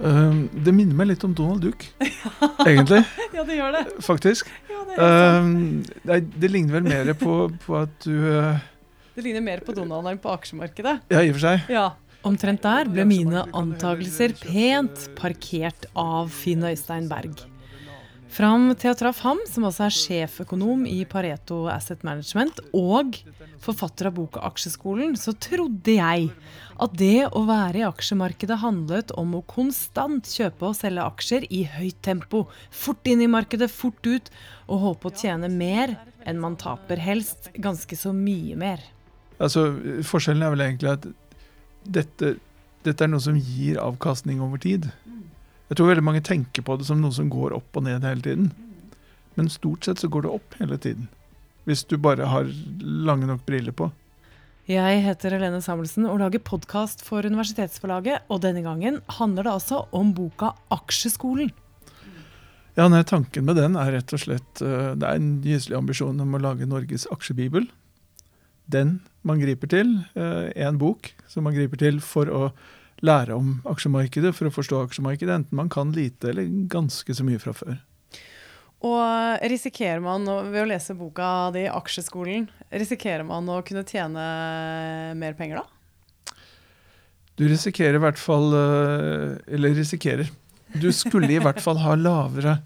Um, det minner meg litt om Donald Duck, egentlig. Ja, det gjør det. Faktisk. Ja, det. Um, nei, det ligner vel mer på, på at du uh, det ligner mer på Donald enn på aksjemarkedet. Ja, i og for seg. Ja. Omtrent der ble mine antakelser pent parkert av Finn Øystein Berg. Fram til jeg traff ham, som også er sjeføkonom i Pareto Asset Management og forfatter av boka Aksjeskolen, så trodde jeg at det å være i aksjemarkedet handlet om å konstant kjøpe og selge aksjer i høyt tempo, fort inn i markedet, fort ut, og håpe å tjene mer enn man taper, helst ganske så mye mer. Altså, Forskjellen er vel egentlig at dette, dette er noe som gir avkastning over tid. Jeg tror veldig mange tenker på det som noe som går opp og ned hele tiden. Men stort sett så går det opp hele tiden. Hvis du bare har lange nok briller på. Jeg heter Helene Samuelsen og lager podkast for Universitetsforlaget. Og denne gangen handler det altså om boka Aksjeskolen. Ja, nei, Tanken med den er rett og slett uh, Det er en gyselig ambisjon om å lage Norges aksjebibel. Den man griper til. Én uh, bok som man griper til for å lære om aksjemarkedet, for å forstå aksjemarkedet. Enten man kan lite eller ganske så mye fra før. Og risikerer man ved å lese boka di, 'Aksjeskolen', risikerer man å kunne tjene mer penger da? Du risikerer i hvert fall Eller risikerer. Du skulle i hvert fall ha lavere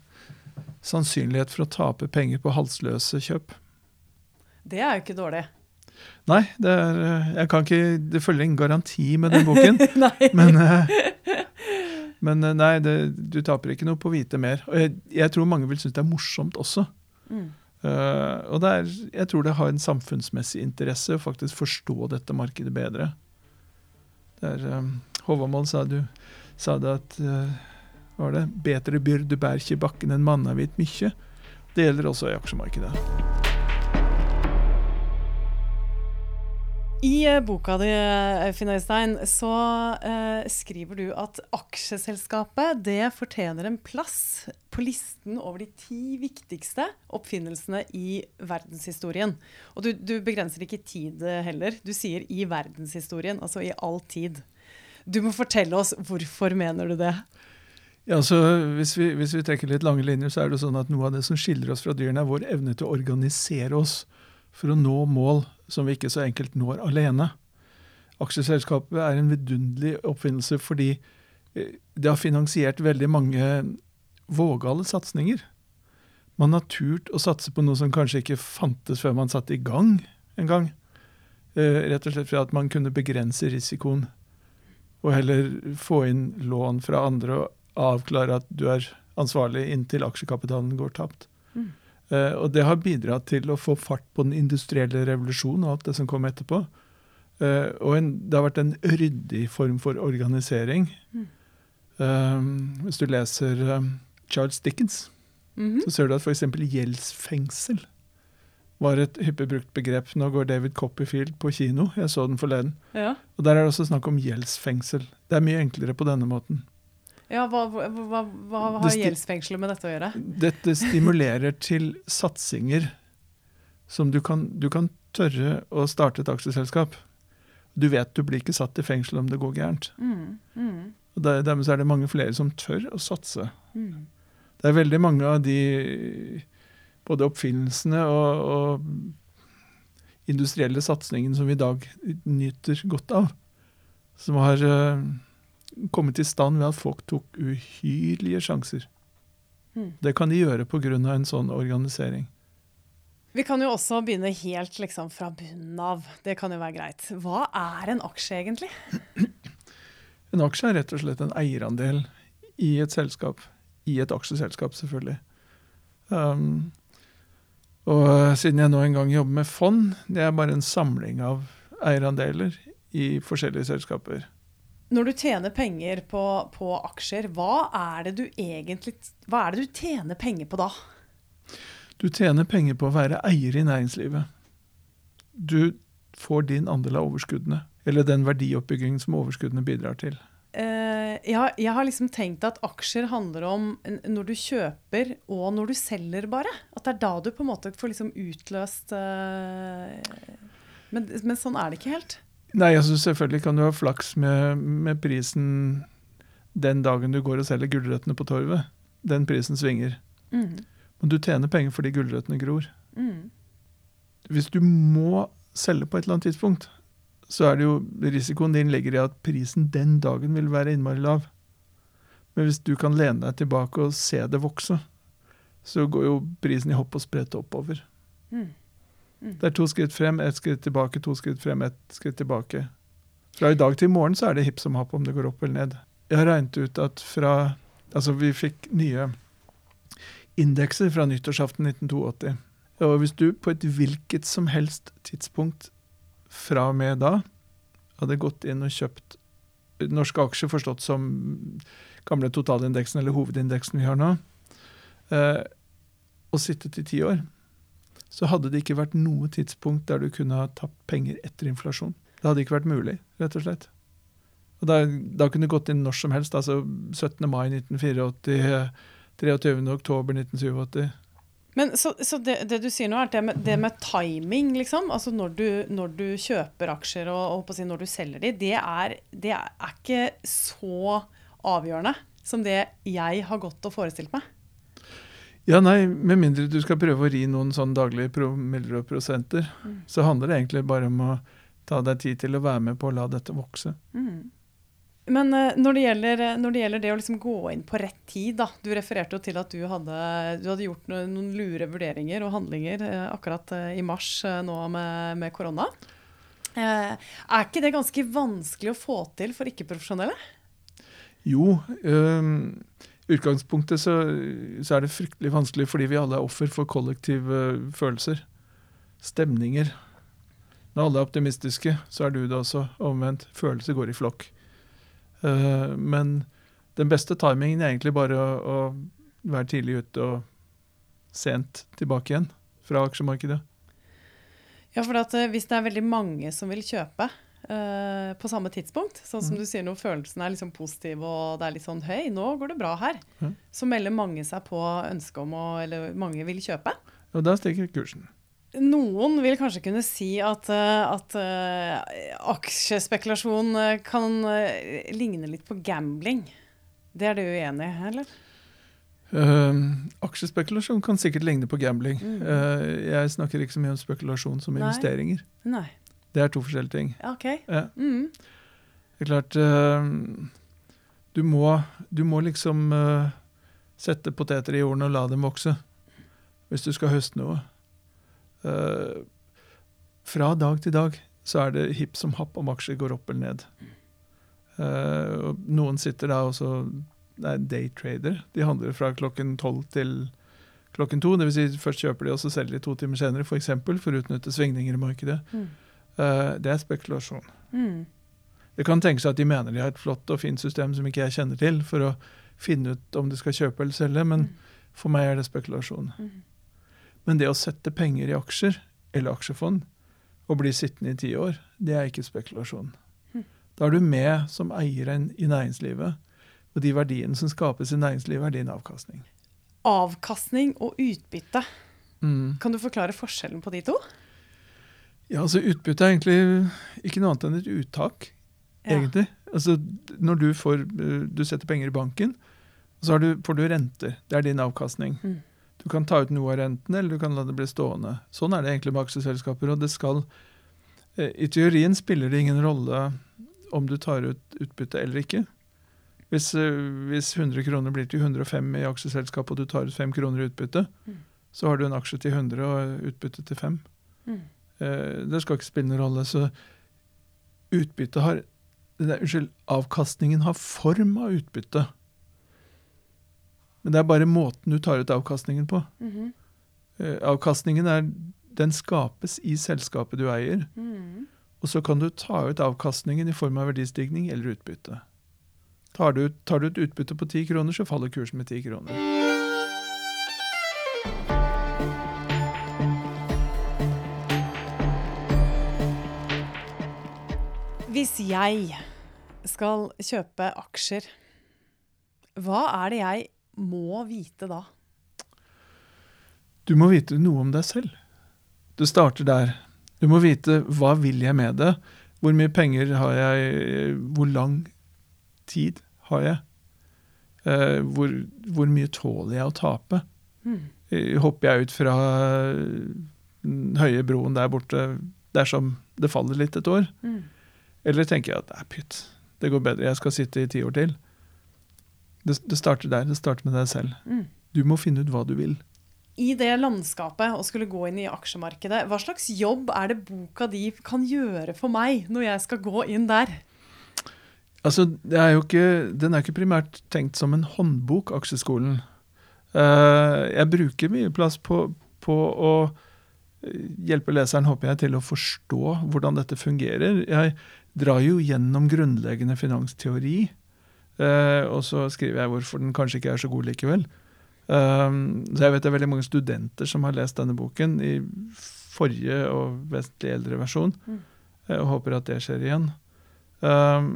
sannsynlighet for å tape penger på halsløse kjøp. Det er jo ikke dårlig. Nei, det, er, jeg kan ikke, det følger ingen garanti med den boken. Men, men nei, det, du taper ikke noe på å vite mer. Og jeg, jeg tror mange vil synes det er morsomt også. Mm. Uh, og er, jeg tror det har en samfunnsmessig interesse å faktisk forstå dette markedet bedre. Det er, um, Håvamål sa, du, sa det at uh, var det, 'bedre byrd du bærer ikke bakken enn mannavit mykje. Det gjelder også i aksjemarkedet. I boka di Finn Øystein, så eh, skriver du at aksjeselskapet det fortjener en plass på listen over de ti viktigste oppfinnelsene i verdenshistorien. Og du, du begrenser ikke tid heller. Du sier 'i verdenshistorien', altså i all tid. Du må fortelle oss hvorfor mener du det? Ja, så hvis vi, hvis vi trekker litt lange linjer, så er det sånn at noe av det som skiller oss fra dyrene, er vår evne til å organisere oss for å nå mål som vi ikke så enkelt når alene. Aksjeselskapet er en vidunderlig oppfinnelse fordi det har finansiert veldig mange vågale satsinger. Man har turt å satse på noe som kanskje ikke fantes før man satte i gang en gang. Rett og slett fordi at man kunne begrense risikoen og heller få inn lån fra andre og avklare at du er ansvarlig inntil aksjekapitalen går tapt. Mm. Uh, og det har bidratt til å få fart på den industrielle revolusjonen og alt det som kom etterpå. Uh, og en, det har vært en ryddig form for organisering. Mm. Uh, hvis du leser Charles Dickens, mm -hmm. så ser du at f.eks. gjeldsfengsel var et hyppig brukt begrep. Nå går David Copperfield på kino, jeg så den forleden. Ja. Og der er det også snakk om gjeldsfengsel. Det er mye enklere på denne måten. Ja, Hva, hva, hva har gjeldsfengselet med dette å gjøre? Dette stimulerer til satsinger som du kan, du kan tørre å starte et aksjeselskap. Du vet du blir ikke satt i fengsel om det går gærent. Mm, mm. Og Dermed er det mange flere som tør å satse. Mm. Det er veldig mange av de både oppfinnelsene og, og industrielle satsingene som vi i dag nyter godt av, som har uh, kommet i stand ved at folk tok uhyrlige sjanser. Mm. Det kan de gjøre pga. en sånn organisering. Vi kan jo også begynne helt liksom, fra bunnen av. Det kan jo være greit. Hva er en aksje egentlig? En aksje er rett og slett en eierandel i et selskap. I et aksjeselskap, selvfølgelig. Um, og siden jeg nå en gang jobber med fond, det er bare en samling av eierandeler i forskjellige selskaper. Når du tjener penger på, på, aksjer, hva er, det du egentlig, hva er det du tjener penger på da? Du tjener penger på å være eier i næringslivet. Du får din andel av overskuddene. Eller den verdioppbyggingen som overskuddene bidrar til. Uh, ja, jeg har liksom tenkt at aksjer handler om når du kjøper og når du selger, bare. At det er da du på en måte får liksom utløst uh, men, men sånn er det ikke helt. Nei, altså selvfølgelig kan du ha flaks med, med prisen den dagen du går og selger gulrøttene på torvet. Den prisen svinger. Mm. Men du tjener penger fordi gulrøttene gror. Mm. Hvis du må selge på et eller annet tidspunkt, så er det jo risikoen din ligger i at prisen den dagen vil være innmari lav. Men hvis du kan lene deg tilbake og se det vokse, så går jo prisen i hopp og sprett oppover. Mm. Mm. Det er to skritt frem, ett skritt tilbake, to skritt frem, ett skritt tilbake. Fra i dag til i morgen så er det hipp som happ om det går opp eller ned. Jeg har regnet ut at fra Altså, vi fikk nye indekser fra nyttårsaften 1982. Og hvis du på et hvilket som helst tidspunkt fra og med da hadde gått inn og kjøpt norske aksjer forstått som gamle totalindeksen eller hovedindeksen vi har nå, eh, og sittet i ti år, så hadde det ikke vært noe tidspunkt der du kunne ha tapt penger etter inflasjon. Det hadde ikke vært mulig, rett og slett. Og da, da kunne du gått inn når som helst, altså 17. mai 1984, 23. oktober 1987. Men så, så det, det du sier nå, er at det med, det med timing, liksom, altså når du, når du kjøper aksjer og, og si når du selger de, det er, det er ikke så avgjørende som det jeg har gått og forestilt meg. Ja, nei, med mindre du skal prøve å ri noen sånn daglige promiller og prosenter, Mm. så handler det egentlig bare om å ta deg tid til å være med på å la dette vokse. Mm. Men eh, når det gjelder, når det, gjelder det å liksom gå inn på rett tid, da. Du refererte jo til at du hadde, du hadde gjort noen, lure vurderinger og handlinger eh, akkurat eh, i mars eh, nå med, med korona. Eh, er ikke det ganske vanskelig å få til for ikke-profesjonelle? Jo, øhm, utgangspunktet så, så er det fryktelig vanskelig fordi vi alle er offer for kollektive følelser. Stemninger. Når alle er optimistiske, så er du det også. Omvendt. Følelser går i flokk. Uh, men den beste timingen er egentlig bare å, å være tidlig ute og sent tilbake igjen fra aksjemarkedet. Ja, for at, eh, hvis det er veldig mange som vil kjøpe eh, på samme tidspunkt, sånn som Mm. du sier når følelsen er liksom positiv og det er litt sånn høy, nå går det bra her, Mm. så melder mange seg på ønske om å Eller mange vil kjøpe. Og da stikker kursen. Noen vil kanskje kunne si at, eh, at uh, aksjespekulasjon kan uh, ligne litt på gambling. Det er du uenig i, eller? Uh, aksjespekulasjon kan sikkert ligne på gambling. Mm. Jeg snakker ikke så mye om spekulasjon som Nei. investeringer. Nei. Det er to forskjellige ting. OK. Ja. Mm. Det er klart eh, du, må, du må liksom eh, sette poteter i jorden og la dem vokse hvis du skal høste noe. Eh, fra dag til dag så er det hipp som happ om aksjer går opp eller ned. Noen sitter da også Det er daytrader. De handler fra klokken tolv til klokken to. Dvs. Si først kjøper de, og så selger de to timer senere, f.eks. For, eksempel, for å utnytte svingninger i markedet. Mm. Eh, det er spekulasjon. Mm. Det kan tenkes at de mener de har et flott og fint system som ikke jeg kjenner til, for å finne ut om de skal kjøpe eller selge, men for meg er det spekulasjon. Mm. Men det å sette penger i aksjer eller aksjefond og bli sittende i ti år, det er ikke spekulasjon. Mm. Da er du med som eier i næringslivet, og de verdiene som skapes i næringslivet, er din avkastning. Avkastning og utbytte. Mm. Kan du forklare forskjellen på de to? Ja, altså Utbytte er egentlig ikke noe annet enn et uttak. Ja. egentlig. Altså, når du, får, eh, du setter penger i banken, så har du, får du renter. Det er din avkastning. Mm. Du kan ta ut noe av rentene, eller du kan la det bli stående. Sånn er det egentlig med aksjeselskaper. og det skal, eh, I teorien spiller det ingen rolle om du tar ut utbytte eller ikke. Hvis, eh, hvis 100 kroner blir til 105 i aksjeselskapet, og du tar ut 5 kroner i utbytte, Mm. så har du en aksje til 100 og utbytte til 5. Mm. Eh, Det skal ikke spille noen rolle. Så utbyttet har nei, Unnskyld, avkastningen har form av utbytte. Men det er bare måten du tar ut avkastningen på. Mm -hmm. Avkastningen er Den skapes i selskapet du eier. Mhm. Og så kan du ta ut avkastningen i form av verdistigning eller utbytte. Tar du, tar du ut utbytte på ti kroner, så faller kursen med ti kroner. Hvis jeg skal kjøpe aksjer, hva er det jeg må vite da? Du må vite noe om deg selv. Du starter der. Du må vite hva vil jeg med det? Hvor mye penger har jeg? Hvor lang tid har jeg? Eh, hvor, hvor, mye tåler jeg å tape? Mm. Hopper jeg ut fra høye broen der borte dersom det faller litt et år? Mm. Eller tenker jeg at nei, pytt, det går bedre, jeg skal sitte i ti år til. Det, det starter der. Det starter med deg selv. Mm. Du må finne ut hva du vil. I det landskapet å skulle gå inn i aksjemarkedet, hva slags jobb er det boka di kan gjøre for meg når jeg skal gå inn der? Altså, er ikke, Den er ikke primært tenkt som en håndbok, Aksjeskolen. Uh, jeg bruker mye plass på, på, å hjelpe leseren, håper jeg, til å forstå hvordan dette fungerer. Jeg drar jo gjennom grunnleggende finansteori, uh, og så skriver jeg hvorfor den kanskje ikke er så god likevel. Um, så jeg vet det er veldig mange studenter som har lest denne boken i forrige og vesentlig eldre versjon, mm. Eh, og håper at det skjer igjen. Um,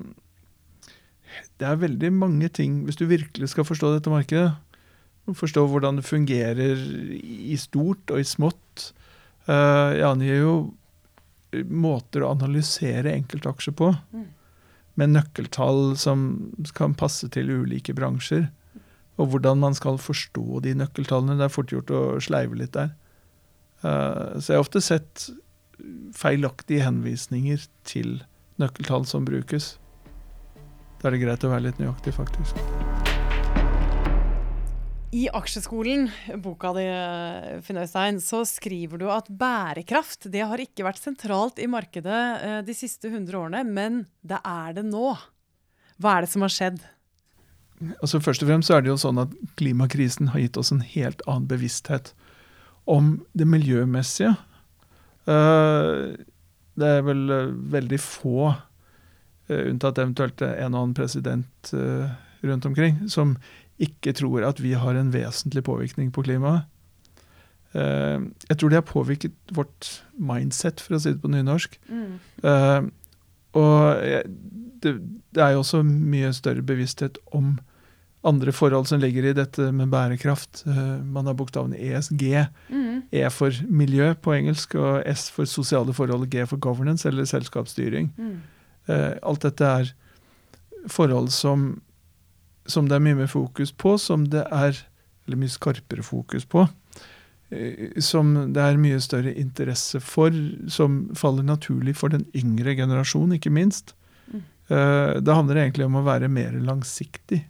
det er veldig mange ting Hvis du virkelig skal forstå dette markedet, forstå hvordan det fungerer i stort og i smått uh, Jeg angir jo måter å analysere enkeltaksjer på, mm. med nøkkeltall som kan passe til ulike bransjer og hvordan man skal forstå de nøkkeltallene. Det er fort gjort å sleive litt der. Uh, så jeg har ofte sett feilaktige henvisninger til nøkkeltall som brukes. Da er det greit å være litt nøyaktig, faktisk. I Aksjeskolen, boka di, Finn Øystein, så skriver du at bærekraft det har ikke vært sentralt i markedet eh, de siste 100 årene, men det er det nå. Hva er det som har skjedd? altså Først og fremst er det jo sånn at klimakrisen har gitt oss en helt annen bevissthet om det miljømessige. Eh, det er vel eh, veldig få, eh, unntatt eventuelt en og annen president rundt omkring, som ikke tror at vi har en vesentlig påvirkning på klimaet. Jeg tror det har påvirket vårt mindset, for å si det på nynorsk. Mm. Og det, er jo også mye større bevissthet om andre forhold som ligger i dette med bærekraft. Uh, man har bokstaven ESG. Mm. E for miljø på engelsk, og S for sosiale forhold, G for governance, eller selskapsstyring. Mm. Alt dette er forhold som, som, det er mye mer fokus på, som det er Eller mye skarpere fokus på. Uh, som det er mye større interesse for, som faller naturlig for den yngre generasjon, ikke minst. Mm. det handler egentlig om å være mer langsiktig.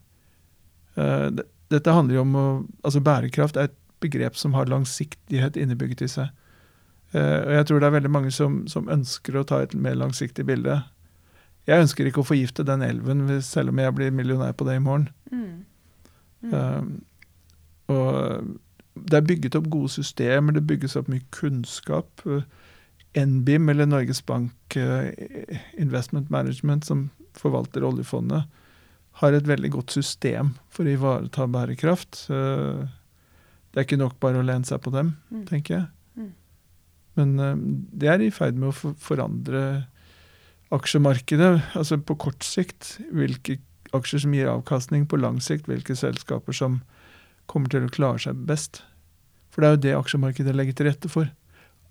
Uh, dette handler jo om å Altså bærekraft er et begrep som har langsiktighet innebygget i seg. Og jeg tror det er veldig mange som, som, ønsker å ta et mer langsiktig bilde. Jeg ønsker ikke å forgifte den elven selv om jeg blir millionær på det i morgen. Mm. Mm. Uh, og det er bygget opp gode systemer, det bygges opp mye kunnskap. NBIM, eller Norges Bank Investment Management, som forvalter oljefondet, har et veldig godt system for å ivareta bærekraft. Det er ikke nok bare å lene seg på dem, mm. tenker jeg. Mm. Men eh, det er i ferd med å forandre aksjemarkedet. Altså på kort sikt hvilke aksjer som gir avkastning, på lang sikt hvilke selskaper som kommer til å klare seg best. For det er jo det aksjemarkedet legger til rette for.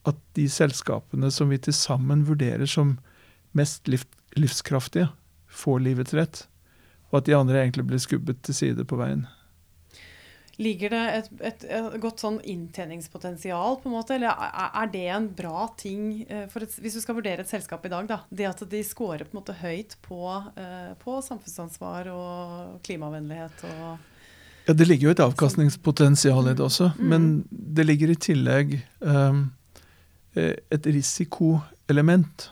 At de selskapene som vi til sammen vurderer som mest livskraftige, får livets rett og at de andre egentlig blir skubbet til side på veien. Ligger det et, et, et godt sånn inntjeningspotensial, på en måte? Eller er det en bra ting et, hvis du skal vurdere et selskap i dag? da, Det at de scorer på en måte høyt på, eh, på samfunnsansvar og klimavennlighet? og... Ja, Det ligger jo et avkastningspotensial i det også, mm. men det ligger i tillegg um, et risikoelement.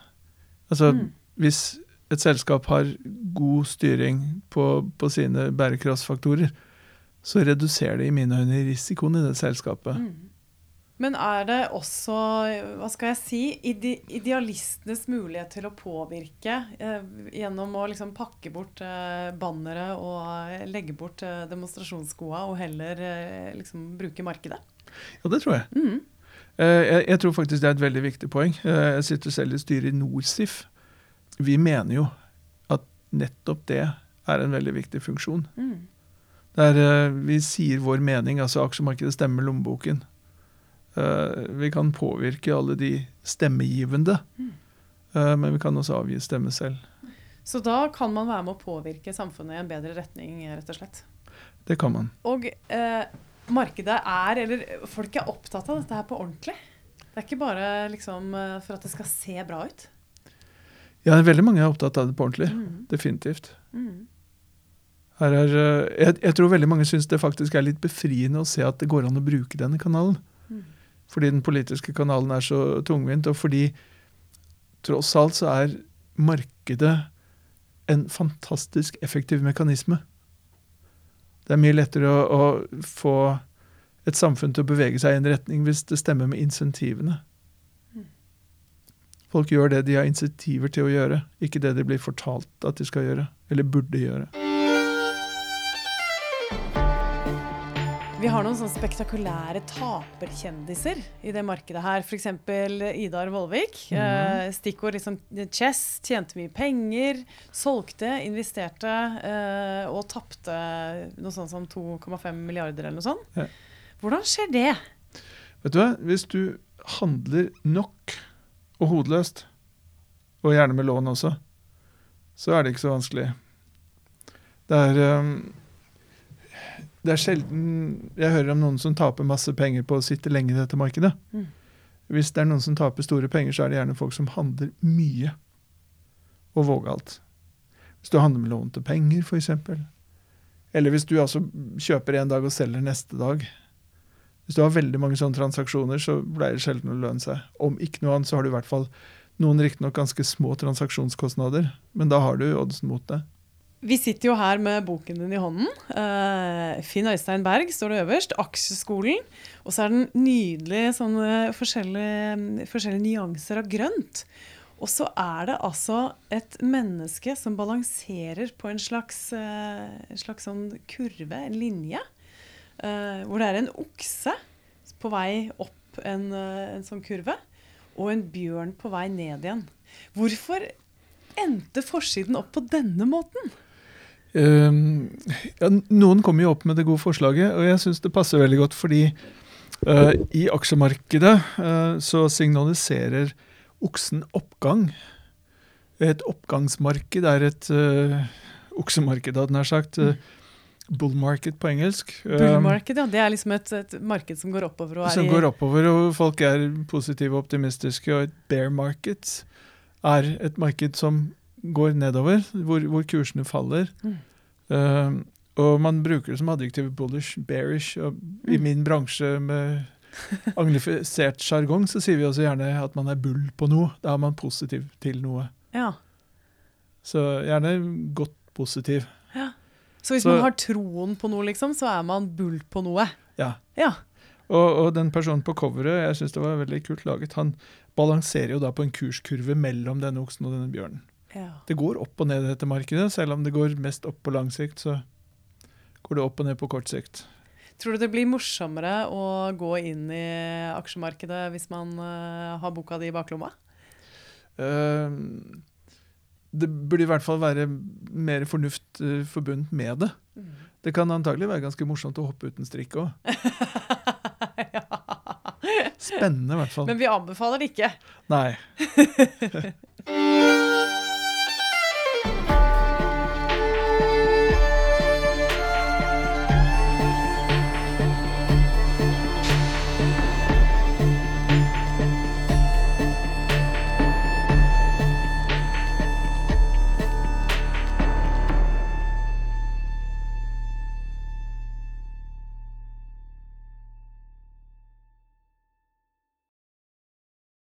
Altså mm. hvis et selskap har god styring på, på sine bærekraftsfaktorer, så reduserer det i mine øyne risikoen i det selskapet. Mm. Men er det også, hva skal jeg si, ide idealistenes mulighet til å påvirke eh, gjennom å liksom pakke bort eh, bannere og legge bort eh, demonstrasjonsskoa og heller eh, liksom bruke markedet? Ja, det tror jeg. Mm. Eh, jeg. jeg. tror faktisk det er et veldig viktig poeng. Eh, jeg sitter selv i styret i NorSIF, vi mener jo at nettopp det er en veldig viktig funksjon. Mm. Der uh, vi sier vår mening, altså aksjemarkedet stemmer lommeboken. Uh, vi kan påvirke alle de stemmegivende, mm. uh, men vi kan også avgi stemme selv. Så da kan man være med å påvirke samfunnet i en bedre retning, rett og slett? Det kan man. Og eh, markedet er, eller folk er opptatt av dette her på ordentlig. Det er ikke bare liksom eh, for at det skal se bra ut. Ja, veldig mange er opptatt av det på ordentlig. Mm. Definitivt. Mm. Er, eh, jeg, jeg tror veldig mange syns det faktisk er litt befriende å se at det går an å bruke denne kanalen. Mm. Fordi den politiske kanalen er så tungvint, og fordi tross alt så er markedet en fantastisk effektiv mekanisme. Det er mye lettere å, å få et samfunn til å bevege seg i en retning hvis det stemmer med insentivene. Mm. Folk gjør det de har insentiver til å gjøre, ikke det de blir fortalt at de skal gjøre, eller burde gjøre. Vi har noen sånne spektakulære taperkjendiser i det markedet her. F.eks. Idar Vollvik. Mm Eh, stikkord liksom chess. Tjente mye penger. Solgte, investerte eh, og tapte noe sånt som 2,5 milliarder eller noe sånt. Ja. Hvordan skjer det? Vet du hva? Hvis du handler nok og hodeløst, og gjerne med lån også, så er det ikke så vanskelig. Det er, um, det er sjelden jeg hører om noen som taper masse penger på å sitte lenge i dette markedet. Mm. Hvis det er noen som taper store penger, så er det gjerne folk som handler mye og vågalt. Hvis du handler med lånte penger, f.eks. Eller hvis du altså kjøper en dag og selger neste dag. Hvis du har veldig mange sånne transaksjoner, så pleier det sjelden å lønne seg. Om ikke noe annet, så har du i hvert fall noen riktignok ganske små transaksjonskostnader, men da har du oddsen mot deg. Vi sitter jo her med boken din i hånden. Eh, Finn Øystein Berg står det øverst. Aksjeskolen. Og så er den nydelig sånne forskjellige, forskjellige nyanser av grønt. Og så er det altså et menneske som balanserer på en slags, eh, en slags sånn kurve, en linje. eh, hvor det er en okse på vei opp en, en sånn kurve, og en bjørn på vei ned igjen. Hvorfor endte forsiden opp på denne måten? Um, ja, noen kommer jo opp med det gode forslaget, og jeg syns det passer veldig godt fordi uh, i aksjemarkedet uh, så signaliserer oksen oppgang. Et oppgangsmarked er et uh, oksemarked, hadde jeg sagt. Bull market på engelsk. Bull Um, market, ja. Det er liksom et, et marked som går oppover og er som går oppover, og folk er positive og optimistiske. Og et bear market er et marked som går nedover, hvor, hvor kursene faller. Mm. Uh, og man bruker det som adjektiv bullish, bearish. Og i Mm. min bransje med anglifisert sjargong så sier vi også gjerne at man er bull på noe. Da er man positiv til noe. Ja. Så gjerne godt positiv. Så hvis Så- man har troen på noe, liksom, så er man bull på noe. Ja. Ja. Og, og den personen på coveret, jeg syns det var veldig kult laget, han balanserer jo da på en kurskurve mellom denne oksen og denne bjørnen. Ja. Det går opp og ned i dette markedet, selv om det går mest opp på lang sikt, så går det opp og ned på kort sikt. Tror du det blir morsommere å gå inn i aksjemarkedet hvis man uh, har boka di i baklomma? Uh, det burde i hvert fall være mer fornuft uh, forbundet med det. Det kan antagelig være ganske morsomt å hoppe uten strikk òg. ja. Spennende, i hvert fall. Men vi anbefaler det ikke. Nei.